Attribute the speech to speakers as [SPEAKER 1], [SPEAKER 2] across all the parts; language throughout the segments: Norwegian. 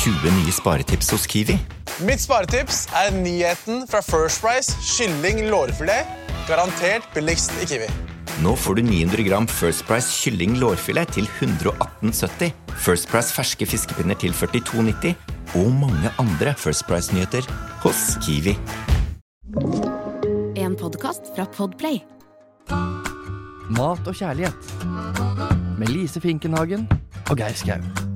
[SPEAKER 1] 20 nye sparetips hos Kiwi.
[SPEAKER 2] Mitt sparetips er nyheten fra First Price kylling lårfilet. Garantert billigst i Kiwi.
[SPEAKER 1] Nå får du 900 gram First Price kylling lårfilet til 118,70. First Price ferske fiskepinner til 42,90. Og mange andre First Price-nyheter hos Kiwi.
[SPEAKER 3] En podkast fra Podplay.
[SPEAKER 4] Mat og kjærlighet. Med Lise Finkenhagen og Geir Skau.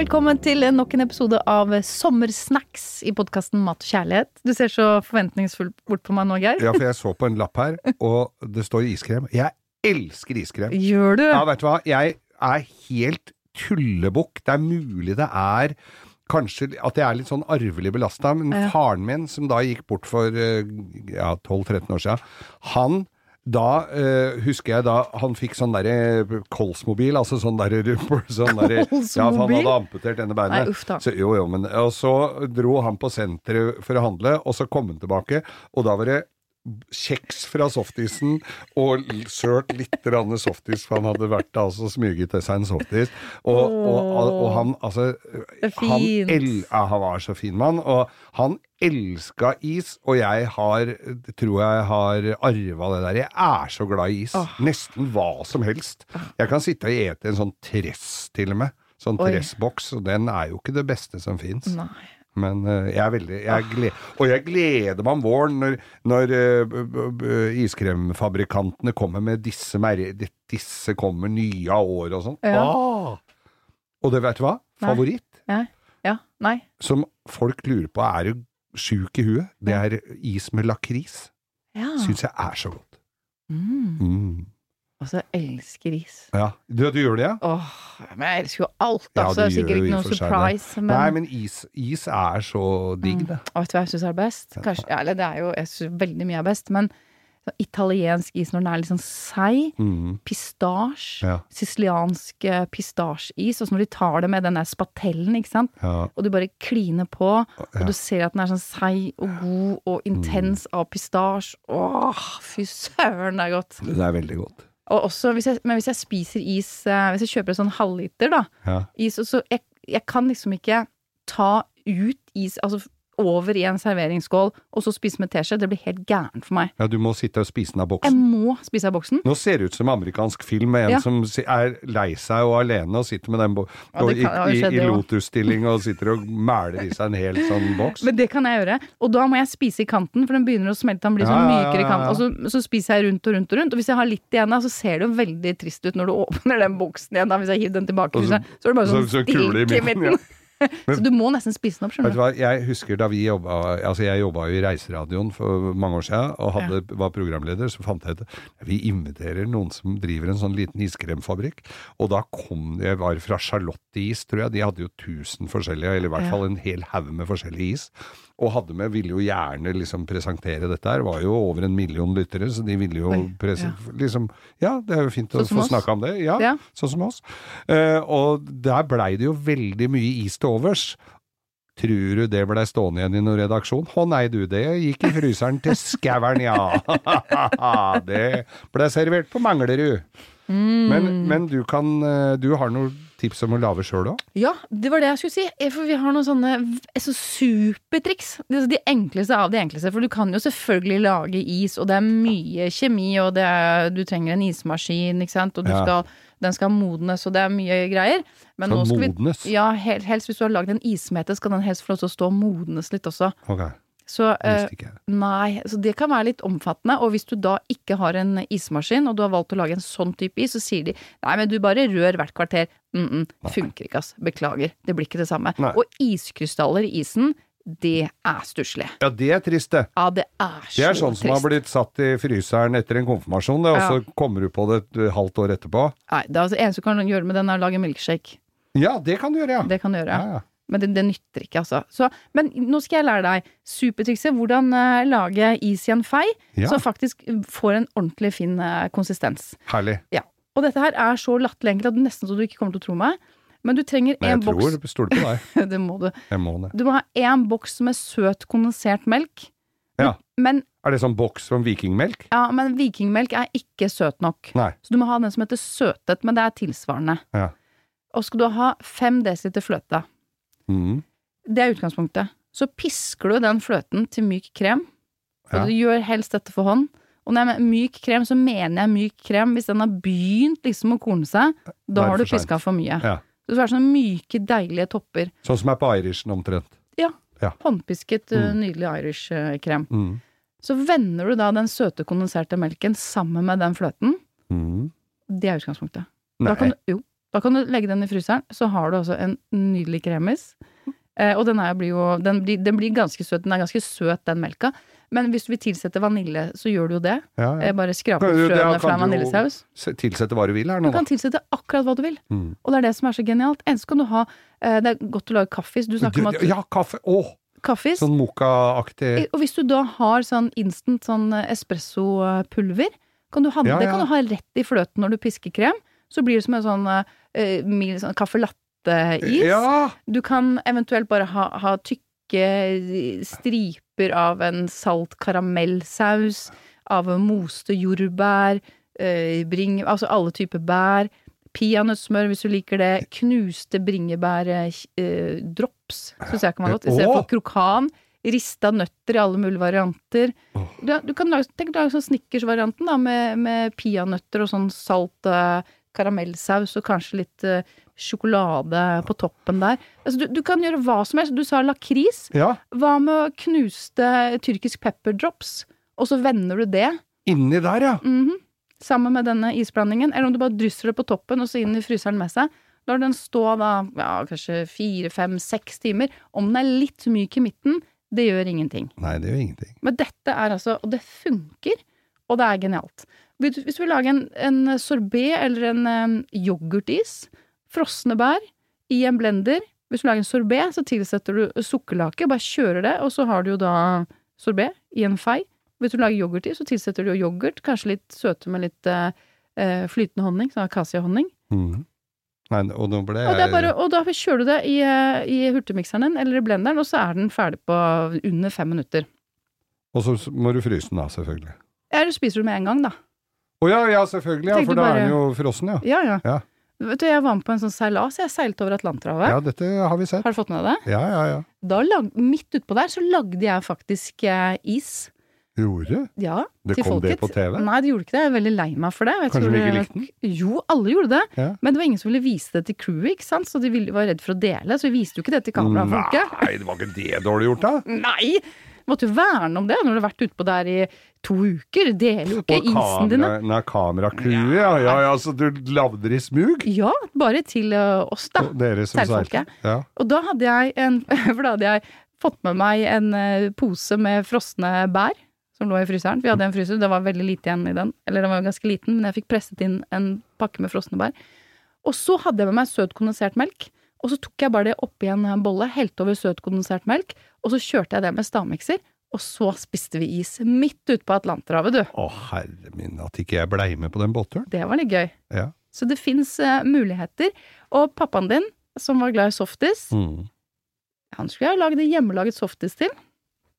[SPEAKER 5] Velkommen til nok en episode av Sommersnacks i podkasten Mat og kjærlighet. Du ser så forventningsfull bort på meg nå, Geir.
[SPEAKER 6] Ja, for jeg så på en lapp her, og det står iskrem. Jeg elsker iskrem.
[SPEAKER 5] Gjør du?
[SPEAKER 6] Ja, vet du hva? Jeg er helt tullebukk. Det er mulig det er Kanskje at jeg er litt sånn arvelig belasta, men
[SPEAKER 5] Ja.
[SPEAKER 6] faren min, som da gikk bort for eh, ja, 12-13 år siden, han da eh, husker jeg da han fikk sånn derre kolsmobil, altså sånn derre sånn der, Ja, for han hadde amputert denne beinet.
[SPEAKER 5] Nei, uff da.
[SPEAKER 6] Så, jo, jo, men Og så dro han på senteret for å handle, og så kom han tilbake, og da var det kjeks fra softisen og sølt litt softis, for han hadde vært altså smyget til seg en softis. Og, og, og, han altså han, el, ja, han var så fin mann, og han elska is, og jeg har, tror jeg har arva det der. Jeg er så glad i is. Nesten hva som helst. Jeg kan sitte og ete en sånn tress, til og med. Sånn tressboks, og den er jo ikke det beste som fins.
[SPEAKER 5] Nei.
[SPEAKER 6] Men eh, jeg er veldig jeg gled, Og jeg gleder meg om våren når, når eh, iskremfabrikantene kommer med disse mer- Disse kommer nye av året og sånn.
[SPEAKER 5] Ja.
[SPEAKER 6] Ah! Og det vet du hva?
[SPEAKER 5] Nei.
[SPEAKER 6] Favoritt
[SPEAKER 5] Ja. ja. Nei.
[SPEAKER 6] som folk lurer på er du sjuk i huet, det er is med lakris.
[SPEAKER 5] Ja.
[SPEAKER 6] Syns jeg er så godt.
[SPEAKER 5] Mm.
[SPEAKER 6] Mm.
[SPEAKER 5] Altså, jeg elsker is.
[SPEAKER 6] Ja. Du, du gjør det, ja?
[SPEAKER 5] Åh, men jeg elsker jo alt,
[SPEAKER 6] Ja,
[SPEAKER 5] altså.
[SPEAKER 6] du
[SPEAKER 5] det er sikkert ikke
[SPEAKER 6] i
[SPEAKER 5] noe
[SPEAKER 6] for seg
[SPEAKER 5] surprise, men,
[SPEAKER 6] Nei, men is, is er så digg, det.
[SPEAKER 5] Og vet du hva jeg syns er best? Kanskje, ja, eller det er jo Jeg syns veldig mye er best, men så, italiensk is når den er litt sånn seig,
[SPEAKER 6] Mm.
[SPEAKER 5] pistasje,
[SPEAKER 6] Ja.
[SPEAKER 5] siciliansk eh, pistasjeis, og så når de tar det med den der spatellen, ikke sant,
[SPEAKER 6] Ja.
[SPEAKER 5] og du bare kliner på,
[SPEAKER 6] Ja.
[SPEAKER 5] og du ser at den er sånn seig og god og intens
[SPEAKER 6] Mm.
[SPEAKER 5] av pistasje, åh, fy søren, det er godt.
[SPEAKER 6] Det er veldig godt.
[SPEAKER 5] Og også, hvis jeg, men hvis jeg spiser is, eh, hvis jeg kjøper en sånn halvliter, da,
[SPEAKER 6] Ja.
[SPEAKER 5] is, så jeg, jeg kan liksom ikke ta ut is, altså over i en serveringsskål, og så spise med teskje. Det blir helt gærent for meg.
[SPEAKER 6] ja, du må sitte og spise den av boksen.
[SPEAKER 5] Jeg må spise av boksen.
[SPEAKER 6] Nå ser det ut som amerikansk film med en
[SPEAKER 5] Ja.
[SPEAKER 6] som er lei seg og alene og sitter med den bo
[SPEAKER 5] Ja,
[SPEAKER 6] i,
[SPEAKER 5] kan-
[SPEAKER 6] i, i
[SPEAKER 5] jo.
[SPEAKER 6] lotusstilling og sitter og mæler i seg en hel sånn boks.
[SPEAKER 5] Men det kan jeg gjøre. Og da må jeg spise i kanten, for den begynner å smelte. Den blir sånn
[SPEAKER 6] Ja, ja,
[SPEAKER 5] mykere i kanten. Og så, så spiser jeg rundt og rundt og rundt. Og hvis jeg har litt igjen da, så ser det jo veldig trist ut når du åpner den boksen igjen. da Hvis jeg hiver den tilbake,
[SPEAKER 6] så,
[SPEAKER 5] så er det bare sånn
[SPEAKER 6] så- så
[SPEAKER 5] stilk i
[SPEAKER 6] midten,
[SPEAKER 5] midten. så du må nesten spise den opp, skjønner
[SPEAKER 6] du hva, jeg husker da vi jobba Altså, jeg jobba jo i Reiseradioen for mange år siden, og hadde, var programleder, så fant jeg ut vi inviterer noen som driver en sånn liten iskremfabrikk. Og da kom Jeg var fra Charlotte Is, tror jeg. De hadde jo tusen forskjellige, eller i hvert
[SPEAKER 5] Ja.
[SPEAKER 6] fall en hel haug med forskjellig is. Og hadde med, ville jo gjerne liksom presentere dette her. Var jo over en million lyttere, så de ville jo prese,
[SPEAKER 5] ja.
[SPEAKER 6] liksom Ja, det er jo fint å
[SPEAKER 5] Sånn
[SPEAKER 6] få snakka om det. Ja,
[SPEAKER 5] Ja.
[SPEAKER 6] sånn som oss. Uh, og der blei det jo veldig mye is til overs. Tror du det blei stående igjen i noen redaksjon? Å nei du, det gikk i fryseren til skaueren, ja. det blei servert på Manglerud. Men, men du kan eh, Du har noen tips om å lage sjøl òg?
[SPEAKER 5] Ja, det var det jeg skulle si. Eh, For vi har noen sånne så supertriks. Det er De enkleste av de enkleste. For du kan jo selvfølgelig lage is, og det er mye kjemi, og det er, du trenger en ismaskin, ikke sant. Og du
[SPEAKER 6] Ja.
[SPEAKER 5] skal, den skal modnes, og det er mye greier. Men
[SPEAKER 6] Skal
[SPEAKER 5] skal
[SPEAKER 6] modnes?
[SPEAKER 5] Vi, ja, hel, helst hvis du har lagd en ismete, skal den helst få lov til å stå og modnes litt også.
[SPEAKER 6] Ok,
[SPEAKER 5] Så
[SPEAKER 6] uh.
[SPEAKER 5] Nei, så det kan være litt omfattende. Og hvis du da ikke har en ismaskin, og du har valgt å lage en sånn type is, så sier de nei, men du bare rør hvert kvarter. Mm -mm, funker ikke, ass. Beklager. Det blir ikke det samme.
[SPEAKER 6] Nei.
[SPEAKER 5] Og iskrystaller i isen, det er stusslig.
[SPEAKER 6] Ja, det er trist, det.
[SPEAKER 5] Ja, det er så
[SPEAKER 6] Det er sånn som har blitt satt i fryseren etter en konfirmasjon, det, og så kommer du på det et halvt år etterpå.
[SPEAKER 5] Nei, det altså eneste du kan gjøre med den, er å lage milkshake.
[SPEAKER 6] Ja, det kan du gjøre, ja.
[SPEAKER 5] Det kan du gjøre.
[SPEAKER 6] ja, ja.
[SPEAKER 5] Men det, det nytter ikke, altså. Så, men nå skal jeg lære deg supertrikset. Hvordan uh, lage is i en fei
[SPEAKER 6] Ja.
[SPEAKER 5] som faktisk får en ordentlig fin uh, konsistens.
[SPEAKER 6] Herlig.
[SPEAKER 5] Ja. Og dette her er så latterlig enkelt at nesten så du ikke kommer til å tro meg. Men du trenger
[SPEAKER 6] Nei,
[SPEAKER 5] en
[SPEAKER 6] jeg
[SPEAKER 5] boks
[SPEAKER 6] tror, stoler på deg.
[SPEAKER 5] Det må du.
[SPEAKER 6] Jeg må det.
[SPEAKER 5] Du må ha én boks med søt kondensert melk.
[SPEAKER 6] Ja.
[SPEAKER 5] Men,
[SPEAKER 6] Er det sånn boks som vikingmelk?
[SPEAKER 5] ja, men vikingmelk er ikke søt nok.
[SPEAKER 6] Nei.
[SPEAKER 5] Så du må ha den som heter søtet, men det er tilsvarende.
[SPEAKER 6] Ja.
[SPEAKER 5] og skal du ha fem desiliter fløte.
[SPEAKER 6] Mm.
[SPEAKER 5] Det er utgangspunktet. Så pisker du den fløten til myk krem,
[SPEAKER 6] Ja.
[SPEAKER 5] og du gjør helst dette for hånd. Og når jeg mener myk krem, så mener jeg myk krem hvis den har begynt liksom å korne seg. Da har du piska for mye.
[SPEAKER 6] Ja.
[SPEAKER 5] Det skal være sånne myke, deilige topper.
[SPEAKER 6] Sånn som er på Irishen omtrent.
[SPEAKER 5] Ja.
[SPEAKER 6] Ja.
[SPEAKER 5] Håndpisket, uh,
[SPEAKER 6] Mm.
[SPEAKER 5] nydelig Irish-krem.
[SPEAKER 6] Mm.
[SPEAKER 5] Så vender du da den søte, kondenserte melken sammen med den fløten.
[SPEAKER 6] Mm.
[SPEAKER 5] Det er utgangspunktet. Da kan, du, jo, da kan du legge den i fryseren, så har du også en nydelig kremis. Eh, og den, er, blir jo, den, blir, den blir ganske søt. Den er ganske søt, den melka. Men hvis du vil tilsette vanilje, så gjør du jo det.
[SPEAKER 6] Ja, ja.
[SPEAKER 5] Eh, bare skraper
[SPEAKER 6] du-
[SPEAKER 5] frøene fra en
[SPEAKER 6] du
[SPEAKER 5] vaniljesaus.
[SPEAKER 6] Tilsette hva du vil her nå, da.
[SPEAKER 5] kan tilsette akkurat hva du vil.
[SPEAKER 6] Mm.
[SPEAKER 5] Og det er det som er så genialt. Enten så kan du ha eh, Det er godt å lage kaffis. Du snakker om at
[SPEAKER 6] Ja, kaffe! Å!
[SPEAKER 5] kaffis
[SPEAKER 6] Sånn moka-aktig
[SPEAKER 5] Og hvis du da har sånn instant sånn espressopulver, kan du ha,
[SPEAKER 6] Ja,
[SPEAKER 5] det kan du ha rett i fløten når du pisker krem. Så blir det som en sånn uh, mild sånn caffè latte-is.
[SPEAKER 6] Ja!
[SPEAKER 5] Du kan eventuelt bare ha, ha tykke striper av en salt karamellsaus, av moste jordbær, eh, bring, altså alle typer bær, peanøttsmør hvis du liker det, knuste bringebærdrops, syns jeg kan være godt, i stedet
[SPEAKER 6] Åh!
[SPEAKER 5] for krokan. Rista nøtter i alle mulige varianter. Du, du kan lage, tenk deg sånn snickersvarianten da, med, med peanøtter og sånn salt eh, karamellsaus og kanskje litt eh, sjokolade på toppen der. Altså, du, du kan gjøre hva som helst. Du sa lakris.
[SPEAKER 6] ja.
[SPEAKER 5] Hva med knuste tyrkisk pepperdrops? Og så vender du det
[SPEAKER 6] Inni der, ja.
[SPEAKER 5] mhm, sammen med denne isblandingen. Eller om du bare drysser det på toppen og så inn i fryseren med seg. Lar den stå da ja, kanskje fire, fem, seks timer. Om den er litt myk i midten, det gjør ingenting.
[SPEAKER 6] Nei, det gjør ingenting.
[SPEAKER 5] Men dette er altså Og det funker, og det er genialt. Hvis du vil lage en, en sorbé eller en um, yoghurtis, frosne bær, i en blender Hvis du lager en sorbé, så tilsetter du sukkerlake, bare kjører det, og så har du jo da sorbé i en fei. Hvis du lager yoghurtis, så tilsetter du jo yoghurt, kanskje litt søte med litt eh, flytende honning, sånn akasiahonning.
[SPEAKER 6] Mm. Nei, og nå ble
[SPEAKER 5] Og, bare, og da kjører du det i, eh, i hurtigmikseren din, eller i blenderen, og så er den ferdig på under fem minutter.
[SPEAKER 6] Og så må du fryse den da, selvfølgelig.
[SPEAKER 5] Eller spiser du med en gang, da.
[SPEAKER 6] Å ja, ja, selvfølgelig, ja, for da
[SPEAKER 5] bare-
[SPEAKER 6] er den jo frossen, ja.
[SPEAKER 5] Ja, ja.
[SPEAKER 6] Ja.
[SPEAKER 5] Vet du, jeg var med på en sånn seilas, jeg seilte over Atlanterhavet.
[SPEAKER 6] Ja, dette har vi sett.
[SPEAKER 5] Har du fått med deg det?
[SPEAKER 6] Ja, ja, ja.
[SPEAKER 5] Da lag, midt utpå der så lagde jeg faktisk eh, is.
[SPEAKER 6] Gjorde?
[SPEAKER 5] Ja,
[SPEAKER 6] Det
[SPEAKER 5] til
[SPEAKER 6] kom det på TV?
[SPEAKER 5] Nei, det gjorde ikke det. Jeg er veldig lei meg for det. Jeg
[SPEAKER 6] Kanskje de ikke likte den?
[SPEAKER 5] Jo, alle gjorde det.
[SPEAKER 6] Ja.
[SPEAKER 5] Men det var ingen som ville vise det til crewet, ikke sant? Så de ville, var redd for å dele, så vi viste jo ikke det til kamerafolket.
[SPEAKER 6] Nei, det var ikke det dårlig gjort, da.
[SPEAKER 5] Nei! Måtte jo verne om det når du har vært utpå der i to uker. Deler jo ikke isen dine.
[SPEAKER 6] nei, kameracrewet, ja, ja, ja, så du lagde det i smug?
[SPEAKER 5] Ja, bare til oss, da.
[SPEAKER 6] Og Dere som
[SPEAKER 5] Seilfolket.
[SPEAKER 6] Ja.
[SPEAKER 5] Og da hadde jeg en For da hadde jeg fått med meg en pose med frosne bær som lå i fryseren. Vi hadde en fryser, det var veldig lite igjen i den. Eller den var jo ganske liten, men jeg fikk presset inn en pakke med frosne bær. Og så hadde jeg med meg søt kondensert melk. Og så tok jeg bare det oppi en bolle, helte over søt kondensert melk, og så kjørte jeg det med stavmikser. Og så spiste vi is midt ute på Atlanterhavet, du.
[SPEAKER 6] Å herre min, at ikke jeg blei med på den båtturen.
[SPEAKER 5] Det var litt gøy.
[SPEAKER 6] Ja.
[SPEAKER 5] Så det fins muligheter. Og pappaen din, som var glad i softis,
[SPEAKER 6] Mm.
[SPEAKER 5] han skulle jeg lagd hjemmelaget softis til.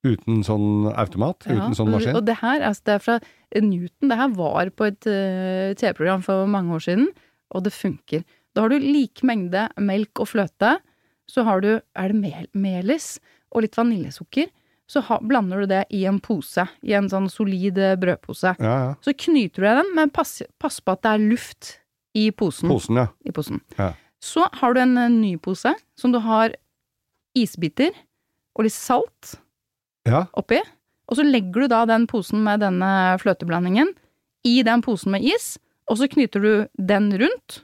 [SPEAKER 6] Uten sånn automat?
[SPEAKER 5] Ja,
[SPEAKER 6] uten sånn maskin?
[SPEAKER 5] Og det her altså det er fra Newton. Det her var på et uh, TV-program for mange år siden, og det funker. Da har du lik mengde melk og fløte. Så har du er det mel, melis og litt vaniljesukker. Så ha, blander du det i en pose, i en sånn solid eh, brødpose.
[SPEAKER 6] Ja, ja.
[SPEAKER 5] Så knyter du den, men pass, pass på at det er luft i posen.
[SPEAKER 6] Posen, ja.
[SPEAKER 5] I posen.
[SPEAKER 6] Ja.
[SPEAKER 5] Så har du en eh, ny pose som du har isbiter og litt salt
[SPEAKER 6] Ja,
[SPEAKER 5] oppi, og så legger du da den posen med denne fløteblandingen i den posen med is, og så knyter du den rundt.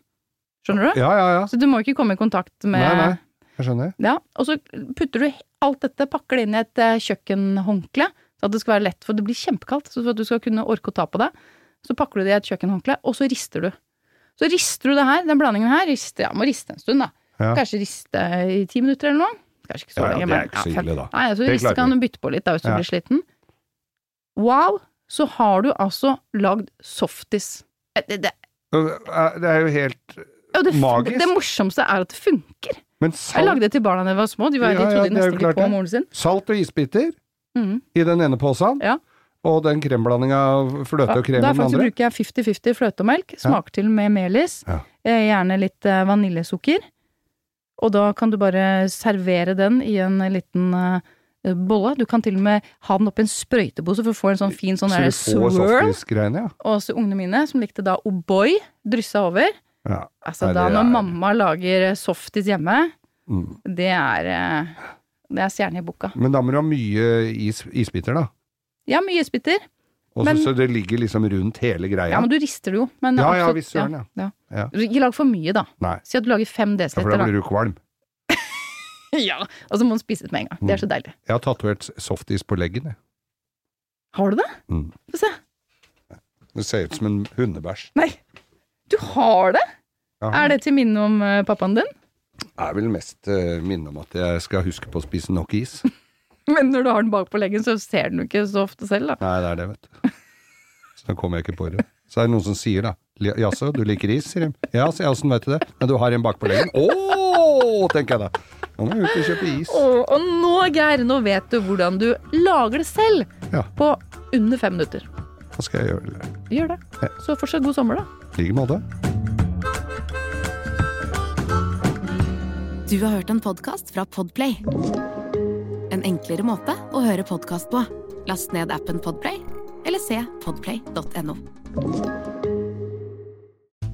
[SPEAKER 5] Skjønner du?
[SPEAKER 6] ja, ja. ja.
[SPEAKER 5] Så du må ikke komme i kontakt med
[SPEAKER 6] Nei, nei. Jeg skjønner.
[SPEAKER 5] Ja, og så putter du alt dette, pakker det inn i et eh, kjøkkenhåndkle, så at det skal være lett, for det blir kjempekaldt, så for at du skal kunne orke å ta på det, så pakker du det i et kjøkkenhåndkle, og så rister du. Så rister du det her, den blandingen her, rister, ja, må riste en stund da.
[SPEAKER 6] Ja.
[SPEAKER 5] Kanskje riste i ti minutter eller noe. Kanskje ikke så
[SPEAKER 6] Ja, ja, det er ikke så ille, da.
[SPEAKER 5] Nei, så riste kan du bytte på litt da, hvis du blir sliten. Wow, så har du altså lagd softis. Eh, Det, det,
[SPEAKER 6] Det er jo helt
[SPEAKER 5] det,
[SPEAKER 6] Magisk.
[SPEAKER 5] det morsomste er at det funker.
[SPEAKER 6] Men
[SPEAKER 5] Jeg lagde det til barna da de var små, de, var,
[SPEAKER 6] Ja,
[SPEAKER 5] de trodde
[SPEAKER 6] er
[SPEAKER 5] nesten ikke på moren sin.
[SPEAKER 6] salt og isbiter
[SPEAKER 5] mm.
[SPEAKER 6] i den ene posen.
[SPEAKER 5] Ja.
[SPEAKER 6] Og den kremblandinga fløte og krem
[SPEAKER 5] Da
[SPEAKER 6] den
[SPEAKER 5] andre?
[SPEAKER 6] andre?
[SPEAKER 5] bruker jeg 50-50 fløte og melk. Smaker til med melis.
[SPEAKER 6] Ja.
[SPEAKER 5] Eh, Gjerne litt eh, vaniljesukker. Og da kan du bare servere den i en liten eh, bolle. Du kan til og med ha den oppi en sprøytepose for å få en sånn fin sånn
[SPEAKER 6] Så
[SPEAKER 5] der swirl.
[SPEAKER 6] softis-greiene, ja.
[SPEAKER 5] Og så ungene mine, som likte da O'boy, dryssa over.
[SPEAKER 6] Ja.
[SPEAKER 5] Altså da når
[SPEAKER 6] er-
[SPEAKER 5] mamma lager softis hjemme,
[SPEAKER 6] Mm.
[SPEAKER 5] det er eh, Det er stjerne i boka.
[SPEAKER 6] Men da må du ha mye is, isbiter, da.
[SPEAKER 5] Ja, mye isbiter. Men-
[SPEAKER 6] så det ligger liksom rundt hele greia.
[SPEAKER 5] Ja, men du rister det jo. Men
[SPEAKER 6] Ja, ja,
[SPEAKER 5] absolutt,
[SPEAKER 6] visst søren, ja.
[SPEAKER 5] ja.
[SPEAKER 6] Ja.
[SPEAKER 5] Ikke lag for mye, da.
[SPEAKER 6] Nei,
[SPEAKER 5] Si at du lager fem
[SPEAKER 6] ja, for da
[SPEAKER 5] da.
[SPEAKER 6] blir du kvalm.
[SPEAKER 5] Ja, og så må man spise det med en gang. Det er så deilig.
[SPEAKER 6] Jeg har tatovert softis på leggen, jeg.
[SPEAKER 5] Har du det?
[SPEAKER 6] Mm.
[SPEAKER 5] Få se.
[SPEAKER 6] Det ser ut som en hundebæsj.
[SPEAKER 5] Nei, du har det?
[SPEAKER 6] Ja.
[SPEAKER 5] Er det til minne om eh, pappaen din?
[SPEAKER 6] Det er vel mest uh, minne om at jeg skal huske på å spise nok is.
[SPEAKER 5] Men når du har den bak på leggen, så ser den jo ikke så ofte selv, da.
[SPEAKER 6] Nei, det er det, vet du. Så da kommer jeg ikke på det. Så er det noen som sier da Jaså, du liker is, sier de. Ja, sier jeg, åssen vet du det? Men du har en bak på leggen. Å, tenker jeg da. Nå må jeg ut og kjøpe is.
[SPEAKER 5] Og, og nå, Geir, nå vet du hvordan du lager det selv.
[SPEAKER 6] Ja.
[SPEAKER 5] På under fem minutter.
[SPEAKER 6] Hva skal jeg gjøre?
[SPEAKER 5] Gjør det. Så fortsatt god sommer, da.
[SPEAKER 6] I like måte.
[SPEAKER 3] Du har hørt en podkast fra Podplay. En enklere måte å høre podkast på. Last ned appen Podplay, eller se podplay.no.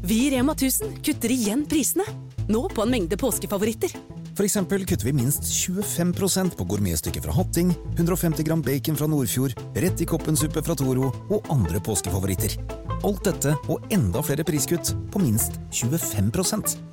[SPEAKER 7] Vi i Rema 1000 kutter igjen prisene. Nå på en mengde påskefavoritter.
[SPEAKER 8] For eksempel kutter vi minst 25% på gourmetstykket fra Hatting, 150 gram bacon fra Nordfjord, rett i koppensuppe fra Toro og andre påskefavoritter. Alt dette og enda flere priskutt på minst 25